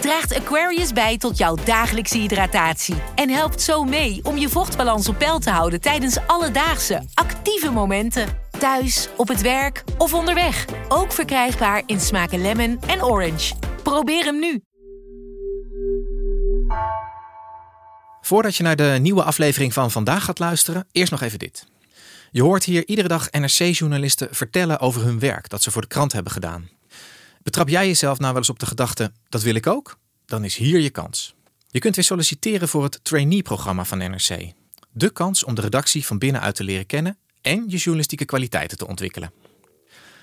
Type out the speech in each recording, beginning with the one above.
draagt Aquarius bij tot jouw dagelijkse hydratatie en helpt zo mee om je vochtbalans op peil te houden tijdens alledaagse actieve momenten. Thuis, op het werk of onderweg. Ook verkrijgbaar in smaken lemon en orange. Probeer hem nu. Voordat je naar de nieuwe aflevering van vandaag gaat luisteren, eerst nog even dit. Je hoort hier iedere dag NRC-journalisten vertellen over hun werk dat ze voor de krant hebben gedaan. Betrap jij jezelf nou wel eens op de gedachte, dat wil ik ook? Dan is hier je kans. Je kunt weer solliciteren voor het trainee-programma van NRC. De kans om de redactie van binnenuit te leren kennen en je journalistieke kwaliteiten te ontwikkelen.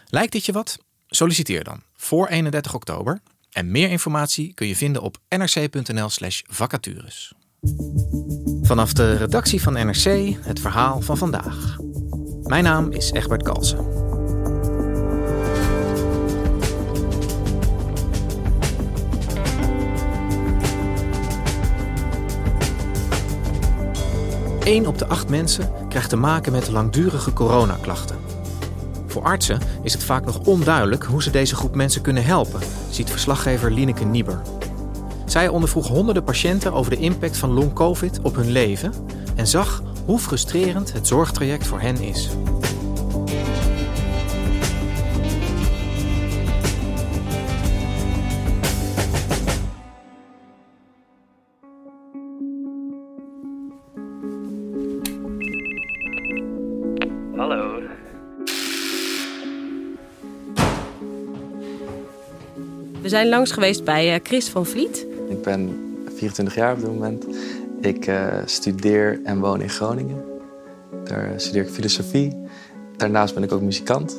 Lijkt dit je wat? Solliciteer dan voor 31 oktober. En meer informatie kun je vinden op nrc.nl/slash vacatures. Vanaf de redactie van NRC het verhaal van vandaag. Mijn naam is Egbert Kalsen. Eén op de acht mensen krijgt te maken met langdurige coronaklachten. Voor artsen is het vaak nog onduidelijk hoe ze deze groep mensen kunnen helpen, ziet verslaggever Lineke Nieber. Zij ondervroeg honderden patiënten over de impact van long-covid op hun leven en zag hoe frustrerend het zorgtraject voor hen is. Zijn langs geweest bij eh, Chris van Vliet. Ik ben 24 jaar op dit moment. Ik eh, studeer en woon in Groningen. Daar studeer ik filosofie. Daarnaast ben ik ook muzikant.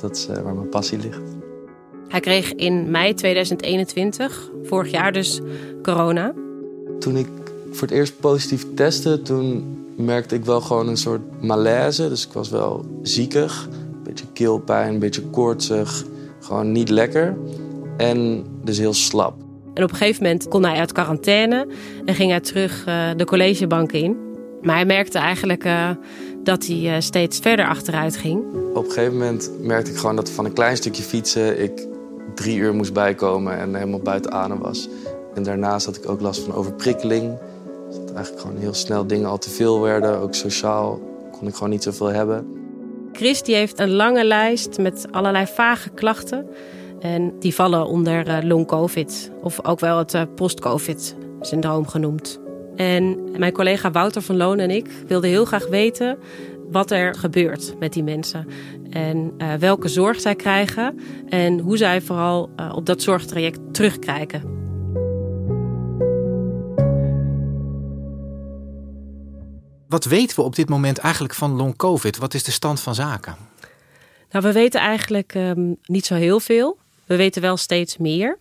Dat is eh, waar mijn passie ligt. Hij kreeg in mei 2021, vorig jaar dus, corona. Toen ik voor het eerst positief testte, toen merkte ik wel gewoon een soort malaise. Dus ik was wel ziekig. Een beetje keelpijn, een beetje koortsig. Gewoon niet lekker. En dus heel slap. En op een gegeven moment kon hij uit quarantaine en ging hij terug eh, de collegebank in. Maar hij merkte eigenlijk eh, dat hij eh, steeds verder achteruit ging. Op een gegeven moment merkte ik gewoon dat van een klein stukje fietsen ik drie uur moest bijkomen en helemaal buiten adem was. En daarnaast had ik ook last van overprikkeling. Dus dat eigenlijk gewoon heel snel dingen al te veel werden. Ook sociaal kon ik gewoon niet zoveel hebben. Chris die heeft een lange lijst met allerlei vage klachten. En die vallen onder eh, long-covid, of ook wel het eh, post-covid-syndroom genoemd. En mijn collega Wouter van Loon en ik wilden heel graag weten wat er gebeurt met die mensen. En eh, welke zorg zij krijgen en hoe zij vooral op dat zorgtraject terugkijken. Wat weten we op dit moment eigenlijk van long covid? Wat is de stand van zaken? Nou, we weten eigenlijk ehm, niet zo heel veel. We weten wel steeds meer.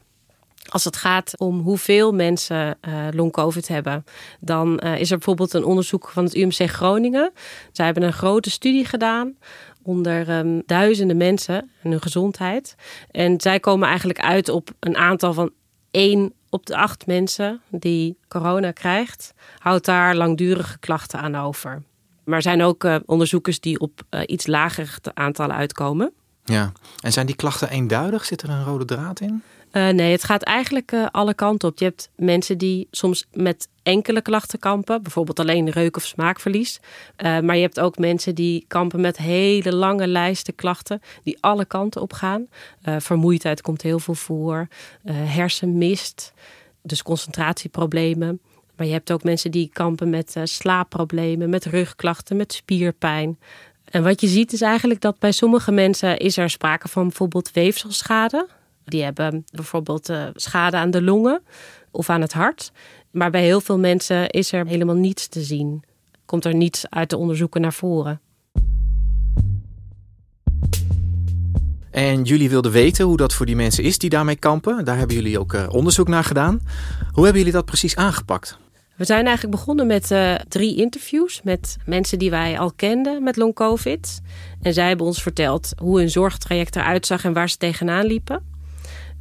Als het gaat om hoeveel mensen eh long-covid hebben, dan eh, is er bijvoorbeeld een onderzoek van het UMC Groningen. Zij hebben een grote studie gedaan onder ehm, duizenden mensen en hun gezondheid. En zij komen eigenlijk uit op een aantal van 1 op de 8 mensen die corona krijgt, houdt daar langdurige klachten aan over. Maar er zijn ook eh, onderzoekers die op iets lager aantallen uitkomen. Ja, en zijn die klachten eenduidig? Zit er een rode draad in? Eh, nee, het gaat eigenlijk eh, alle kanten op. Je hebt mensen die soms met enkele klachten kampen, bijvoorbeeld alleen reuk- of smaakverlies. Eh, maar je hebt ook mensen die kampen met hele lange lijsten klachten die alle kanten op gaan. Vermoeidheid komt heel veel voor, hersenmist, dus concentratieproblemen. Maar je hebt ook mensen die kampen met slaapproblemen, met rugklachten, met spierpijn. En wat je ziet is eigenlijk dat bij sommige mensen is er sprake van bijvoorbeeld weefselschade. Die hebben bijvoorbeeld eh, schade aan de longen of aan het hart. Maar bij heel veel mensen is er helemaal niets te zien. Komt er niets uit de onderzoeken naar voren. En jullie wilden weten hoe dat voor die mensen is die daarmee kampen. Daar hebben jullie ook eh, onderzoek naar gedaan. Hoe hebben jullie dat precies aangepakt? We zijn eigenlijk begonnen met uh, drie interviews met mensen die wij al kenden met long covid. En zij hebben ons verteld hoe hun zorgtraject eruit zag en waar ze tegenaan liepen.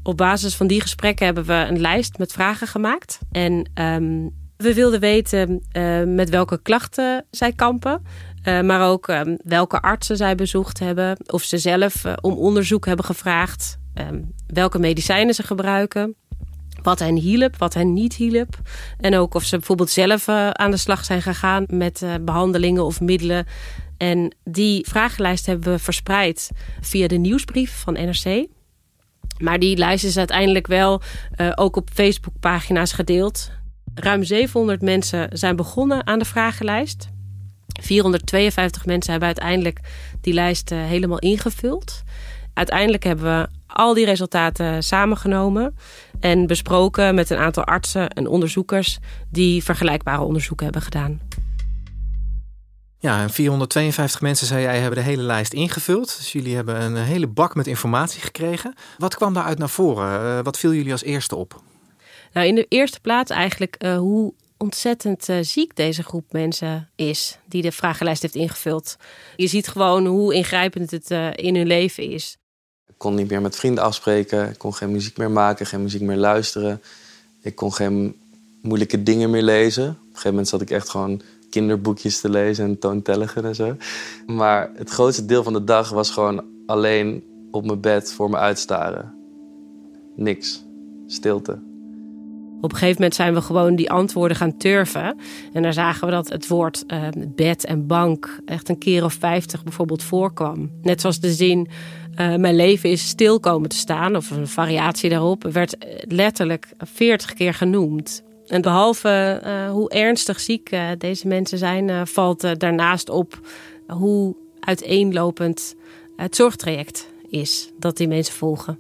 Op basis van die gesprekken hebben we een lijst met vragen gemaakt. En um, we wilden weten uh, met welke klachten zij kampen. Uh, maar ook um, welke artsen zij bezocht hebben. Of ze zelf om onderzoek hebben gevraagd. Um, welke medicijnen ze gebruiken. Wat hen hielp, wat hen niet hielp. En ook of ze bijvoorbeeld zelf aan de slag zijn gegaan met behandelingen of middelen. En die vragenlijst hebben we verspreid via de nieuwsbrief van NRC. Maar die lijst is uiteindelijk wel uh, ook op Facebookpagina's gedeeld. Ruim 700 mensen zijn begonnen aan de vragenlijst. 452 mensen hebben uiteindelijk die lijst helemaal ingevuld. Uiteindelijk hebben we al die resultaten samengenomen en besproken met een aantal artsen en onderzoekers die vergelijkbare onderzoeken hebben gedaan. Ja, en 452 mensen, zei jij, hebben de hele lijst ingevuld. Dus jullie hebben een hele bak met informatie gekregen. Wat kwam daaruit naar voren? Uh, wat viel jullie als eerste op? Nou, in de eerste plaats eigenlijk uh, hoe ontzettend uh, ziek deze groep mensen is die de vragenlijst heeft ingevuld. Je ziet gewoon hoe ingrijpend het in hun leven is. Kon niet meer met vrienden afspreken, ik kon geen muziek meer maken, geen muziek meer luisteren. Ik kon geen moeilijke dingen meer lezen. Op een gegeven moment zat ik echt gewoon kinderboekjes te lezen en toontelliger en zo. Maar het grootste deel van de dag was gewoon alleen op mijn bed voor me uitstaren. Niks. Stilte. Op een gegeven moment zijn we gewoon die antwoorden gaan turven. En daar zagen we dat het woord uh, bed en bank echt een keer of vijftig bijvoorbeeld voorkwam. Net zoals de zin uh, mijn leven is stil komen te staan, of een variatie daarop, werd letterlijk veertig keer genoemd. En behalve uh, hoe ernstig ziek uh, deze mensen zijn, valt daarnaast op hoe uiteenlopend het zorgtraject is dat die mensen volgen.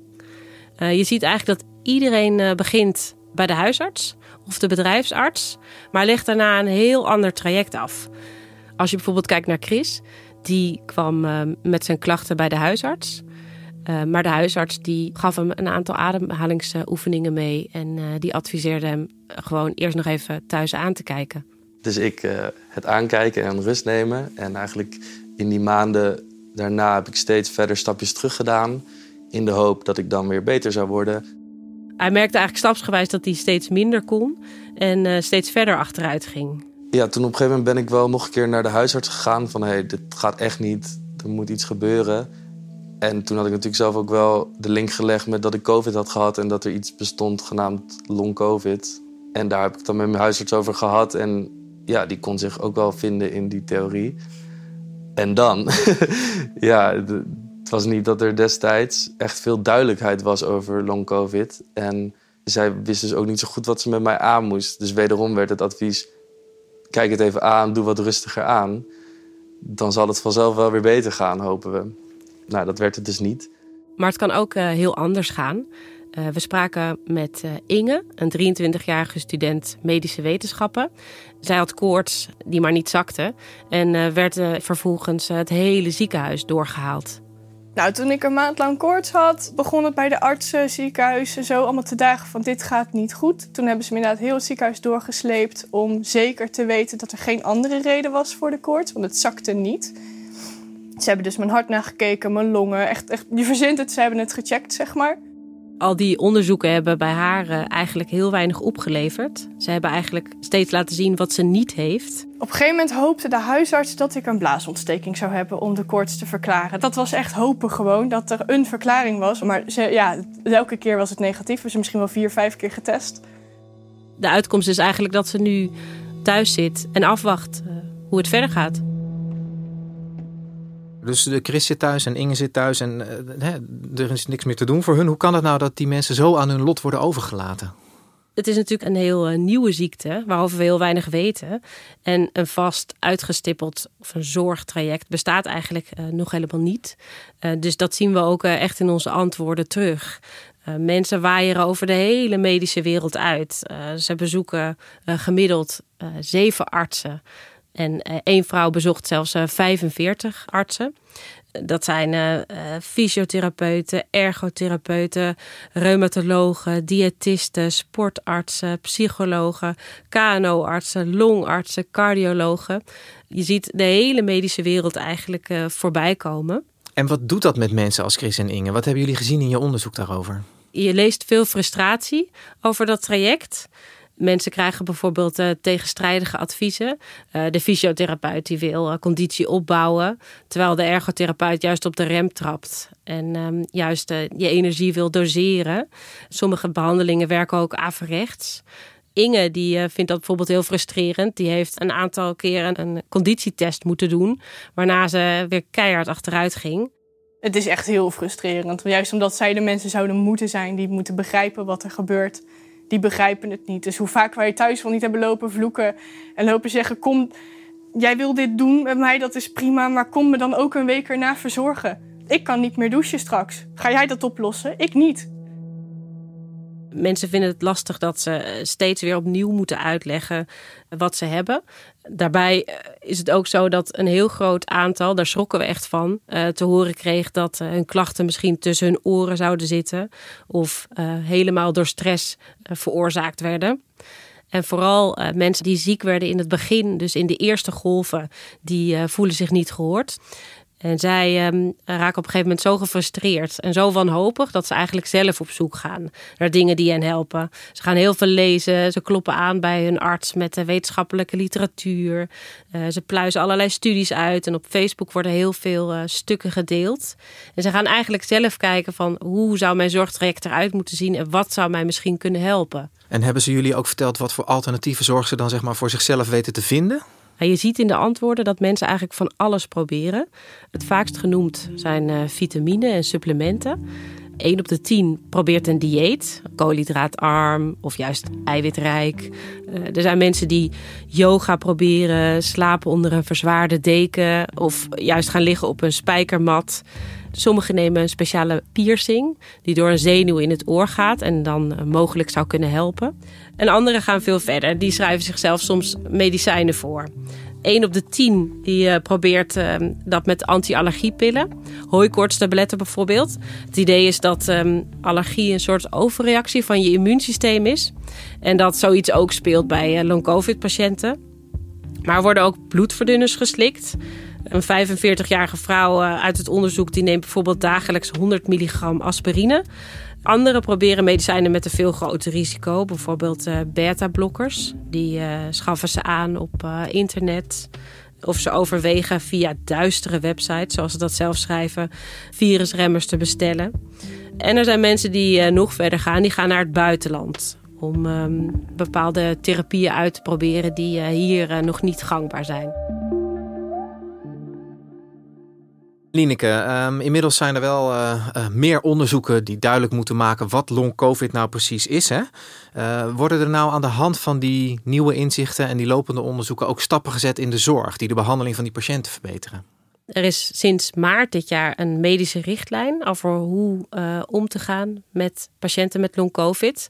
je ziet eigenlijk dat iedereen begint bij de huisarts of de bedrijfsarts, maar legt daarna een heel ander traject af. Als je bijvoorbeeld kijkt naar Chris, die kwam met zijn klachten bij de huisarts. Uh, maar de huisarts die gaf hem een aantal ademhalingsoefeningen mee. En uh, die adviseerde hem gewoon eerst nog even thuis aan te kijken. Dus ik uh, het aankijken en rust nemen. En eigenlijk in die maanden daarna heb ik steeds verder stapjes terug gedaan. In de hoop dat ik dan weer beter zou worden. Hij merkte eigenlijk stapsgewijs dat hij steeds minder kon. En steeds verder achteruit ging. Ja, toen op een gegeven moment ben ik wel nog een keer naar de huisarts gegaan. Van hé, hey, dit gaat echt niet. Er moet iets gebeuren. En toen had ik natuurlijk zelf ook wel de link gelegd met dat ik COVID had gehad en dat er iets bestond genaamd long COVID. En daar heb ik dan met mijn huisarts over gehad. En ja, die kon zich ook wel vinden in die theorie. En dan, ja, was niet dat er destijds echt veel duidelijkheid was over long COVID. En zij wist dus ook niet zo goed wat ze met mij aan moest. Dus wederom werd het advies: kijk het even aan, doe wat rustiger aan. Dan zal het vanzelf wel weer beter gaan, hopen we. Nou, dat werd het dus niet. Maar het kan ook uh, heel anders gaan. Uh, we spraken met uh, Inge, een 23-jarige student medische wetenschappen. Zij had koorts die maar niet zakte en werd vervolgens het hele ziekenhuis doorgehaald. Nou, toen ik een maand lang koorts had, begon het bij de artsen, ziekenhuizen zo allemaal te dagen van dit gaat niet goed. Toen hebben ze me inderdaad heel het ziekenhuis doorgesleept om zeker te weten dat er geen andere reden was voor de koorts, want het zakte niet. Ze hebben dus mijn hart nagekeken, mijn longen. Echt, echt, je verzint het, ze hebben het gecheckt, zeg maar. Al die onderzoeken hebben bij haar eh, eigenlijk heel weinig opgeleverd. Ze hebben eigenlijk steeds laten zien wat ze niet heeft. Op een gegeven moment hoopte de huisarts dat ik een blaasontsteking zou hebben om de koorts te verklaren. Dat was echt hopen gewoon, dat er een verklaring was. Maar ze, ja, elke keer was het negatief. We zijn misschien wel vier, vijf keer getest. De uitkomst is eigenlijk dat ze nu thuis zit en afwacht uh, hoe het verder gaat. Dus de Chris zit thuis en Inge zit thuis en uh, er is niks meer te doen voor hun. Hoe kan het nou dat die mensen zo aan hun lot worden overgelaten? Het is natuurlijk een heel uh, nieuwe ziekte waarover we heel weinig weten. En een vast uitgestippeld of een zorgtraject bestaat eigenlijk uh, nog helemaal niet. dus dat zien we ook echt in onze antwoorden terug. mensen waaieren over de hele medische wereld uit. ze bezoeken gemiddeld zeven artsen. En één vrouw bezocht zelfs 45 artsen. Dat zijn uh, fysiotherapeuten, ergotherapeuten, reumatologen, diëtisten, sportartsen, psychologen, KNO-artsen, longartsen, cardiologen. Je ziet de hele medische wereld eigenlijk voorbij komen. En wat doet dat met mensen als Chris en Inge? Wat hebben jullie gezien in je onderzoek daarover? Je leest veel frustratie over dat traject. Mensen krijgen bijvoorbeeld uh, tegenstrijdige adviezen. Uh, de fysiotherapeut die wil uh, conditie opbouwen, terwijl de ergotherapeut juist op de rem trapt en um, juist je energie wil doseren. Sommige behandelingen werken ook averechts. Inge die vindt dat bijvoorbeeld heel frustrerend. Die heeft een aantal keren een conditietest moeten doen, waarna ze weer keihard achteruit ging. Het is echt heel frustrerend. Juist omdat zij de mensen zouden moeten zijn die moeten begrijpen wat er gebeurt die begrijpen het niet. Dus hoe vaak wij thuis wel niet hebben lopen vloeken en lopen zeggen: Kom, jij wil dit doen met mij, dat is prima, maar kom me dan ook een week erna verzorgen. Ik kan niet meer douchen straks. Ga jij dat oplossen? Ik niet. Mensen vinden het lastig dat ze steeds weer opnieuw moeten uitleggen wat ze hebben. Daarbij eh, is het ook zo dat een heel groot aantal, daar schrokken we echt van, uh, te horen kreeg dat hun klachten misschien tussen hun oren zouden zitten of helemaal door stress veroorzaakt werden. En vooral mensen die ziek werden in het begin, dus in de eerste golven, die voelen zich niet gehoord. En zij um, raken op een gegeven moment zo gefrustreerd en zo wanhopig dat ze eigenlijk zelf op zoek gaan naar dingen die hen helpen. Ze gaan heel veel lezen, ze kloppen aan bij hun arts met de wetenschappelijke literatuur. Uh, ze pluizen allerlei studies uit en op Facebook worden heel veel uh, stukken gedeeld. En ze gaan eigenlijk zelf kijken van hoe zou mijn zorgtraject eruit moeten zien en wat zou mij misschien kunnen helpen. En hebben ze jullie ook verteld wat voor alternatieve zorg ze dan zeg maar voor zichzelf weten te vinden? Je ziet in de antwoorden dat mensen eigenlijk van alles proberen. Het vaakst genoemd zijn uh, vitamine en supplementen. 1 op de 10 probeert een dieet, koolhydraatarm of juist eiwitrijk. Uh, er zijn mensen die yoga proberen, slapen onder een verzwaarde deken of juist gaan liggen op een spijkermat. Sommigen nemen een speciale piercing die door een zenuw in het oor gaat en dan eh, mogelijk zou kunnen helpen. En anderen gaan veel verder. Die schrijven zichzelf soms medicijnen voor. 1 op de 10 die uh, probeert uh, dat met anti-allergiepillen. Hooikoortstabletten bijvoorbeeld. Het idee is dat um, allergie een soort overreactie van je immuunsysteem is. En dat zoiets ook speelt bij uh, long-covid-patiënten. Maar worden ook bloedverdunners geslikt. Een 45-jarige vrouw uit het onderzoek die neemt bijvoorbeeld dagelijks 100 milligram aspirine. Anderen proberen medicijnen met een veel groter risico, bijvoorbeeld uh, beta-blokkers. Die uh, schaffen ze aan op internet. Of ze overwegen via duistere websites, zoals ze dat zelf schrijven, virusremmers te bestellen. En er zijn mensen die nog verder gaan, die gaan naar het buitenland. Om um, bepaalde therapieën uit te proberen die hier nog niet gangbaar zijn. Lineke, um, inmiddels zijn er wel uh, uh, meer onderzoeken die duidelijk moeten maken wat long-covid nou precies is. Hè? Uh, worden er nou aan de hand van die nieuwe inzichten en die lopende onderzoeken ook stappen gezet in de zorg die de behandeling van die patiënten verbeteren? Er is sinds maart dit jaar een medische richtlijn over hoe om te gaan met patiënten met long-covid.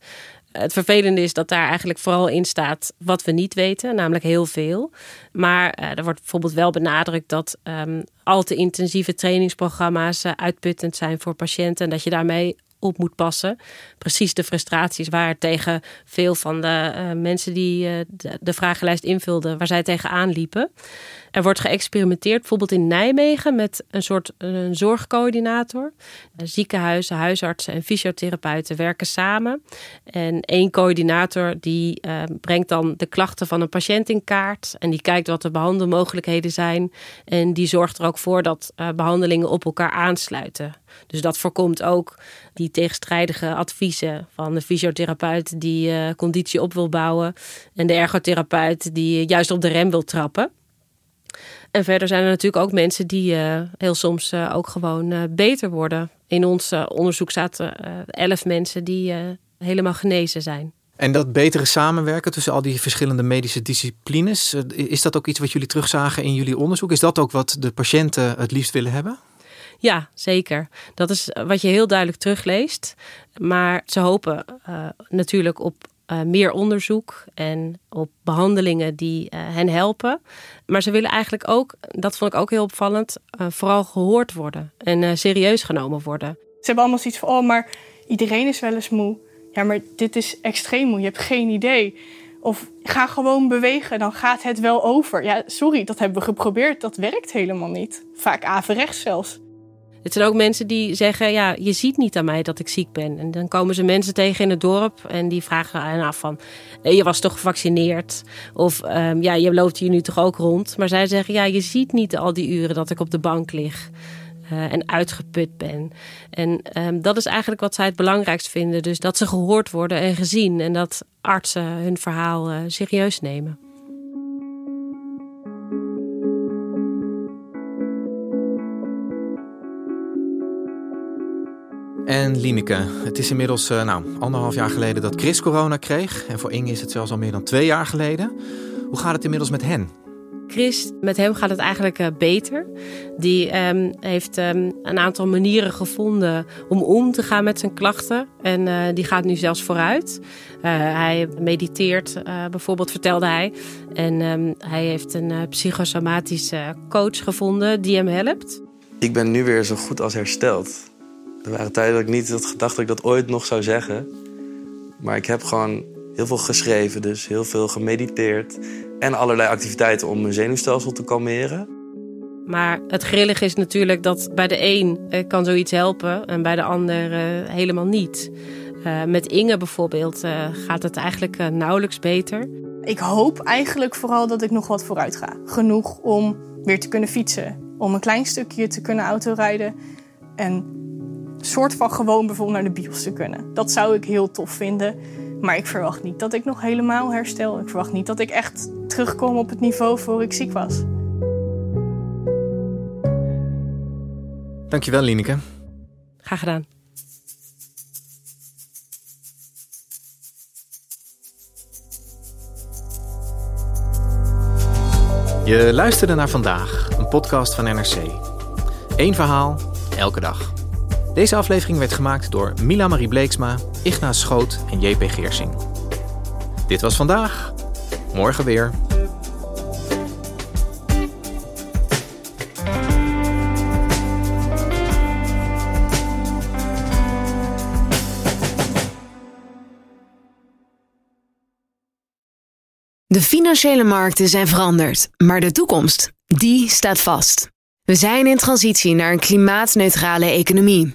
Het vervelende is dat daar eigenlijk vooral in staat wat we niet weten, namelijk heel veel. Maar uh, er wordt bijvoorbeeld wel benadrukt dat um, al te intensieve trainingsprogramma's uh, uitputtend zijn voor patiënten en dat je daarmee op moet passen. Precies de frustraties waar tegen veel van de uh, mensen die uh, de, vragenlijst invulden, waar zij tegenaan liepen. Er wordt geëxperimenteerd, bijvoorbeeld in Nijmegen, met een soort een zorgcoördinator. Ziekenhuizen, huisartsen en fysiotherapeuten werken samen. En één coördinator die brengt dan de klachten van een patiënt in kaart. En die kijkt wat de behandelmogelijkheden zijn. En die zorgt er ook voor dat behandelingen op elkaar aansluiten. Dus dat voorkomt ook die tegenstrijdige adviezen van de fysiotherapeut die uh, conditie op wil bouwen en de ergotherapeut die juist op de rem wil trappen. En verder zijn er natuurlijk ook mensen die uh, heel soms uh, ook gewoon beter worden. In ons onderzoek zaten elf mensen die helemaal genezen zijn. En dat betere samenwerken tussen al die verschillende medische disciplines, is dat ook iets wat jullie terugzagen in jullie onderzoek? Is dat ook wat de patiënten het liefst willen hebben? Ja, zeker. Dat is wat je heel duidelijk terugleest. Maar ze hopen uh, natuurlijk op uh, meer onderzoek en op behandelingen die hen helpen. Maar ze willen eigenlijk ook, dat vond ik ook heel opvallend, vooral gehoord worden en serieus genomen worden. Ze hebben allemaal zoiets van, oh, maar iedereen is wel eens moe. Ja, maar dit is extreem moe, je hebt geen idee. Of ga gewoon bewegen, dan gaat het wel over. Ja, sorry, dat hebben we geprobeerd, dat werkt helemaal niet. Vaak averechts zelfs. Het zijn ook mensen die zeggen: Ja, je ziet niet aan mij dat ik ziek ben. En dan komen ze mensen tegen in het dorp en die vragen aan af van: Je was toch gevaccineerd? Of um, ja, je loopt hier nu toch ook rond? Maar zij zeggen: Ja, je ziet niet al die uren dat ik op de bank lig. Uh, en uitgeput ben. En um, dat is eigenlijk wat zij het belangrijkst vinden. Dus dat ze gehoord worden en gezien. En dat artsen hun verhaal uh, serieus nemen. En Lineke, het is inmiddels uh, nou, anderhalf jaar geleden dat Chris corona kreeg. En voor Inge is het zelfs al meer dan twee jaar geleden. Hoe gaat het inmiddels met hen? Chris, met hem gaat het eigenlijk uh, beter. Die um, heeft um, een aantal manieren gevonden om om te gaan met zijn klachten. En uh, die gaat nu zelfs vooruit. hij mediteert, bijvoorbeeld, vertelde hij. En um, hij heeft een psychosomatische coach gevonden die hem helpt. Ik ben nu weer zo goed als hersteld. Er waren tijden dat ik niet had gedacht dat ik dat ooit nog zou zeggen. Maar ik heb gewoon heel veel geschreven, dus heel veel gemediteerd. En allerlei activiteiten om mijn zenuwstelsel te kalmeren. Maar het grillig is natuurlijk dat bij de een eh, kan zoiets helpen en bij de ander uh, helemaal niet. Uh, met Inge bijvoorbeeld gaat het eigenlijk nauwelijks beter. Ik hoop eigenlijk vooral dat ik nog wat vooruit ga. Genoeg om weer te kunnen fietsen, om een klein stukje te kunnen autorijden. En soort van gewoon bijvoorbeeld naar de bios te kunnen. Dat zou ik heel tof vinden. Maar ik verwacht niet dat ik nog helemaal herstel. Ik verwacht niet dat ik echt terugkom op het niveau voor ik ziek was. Dankjewel, Lineke. Graag gedaan. Je luisterde naar vandaag, een podcast van NRC. Eén verhaal, elke dag. Deze aflevering werd gemaakt door Mila Marie Bleeksma, Ignaas Schoot en JP Geersing. Dit was vandaag. Morgen weer. De financiële markten zijn veranderd, maar de toekomst, die staat vast. We zijn in transitie naar een klimaatneutrale economie.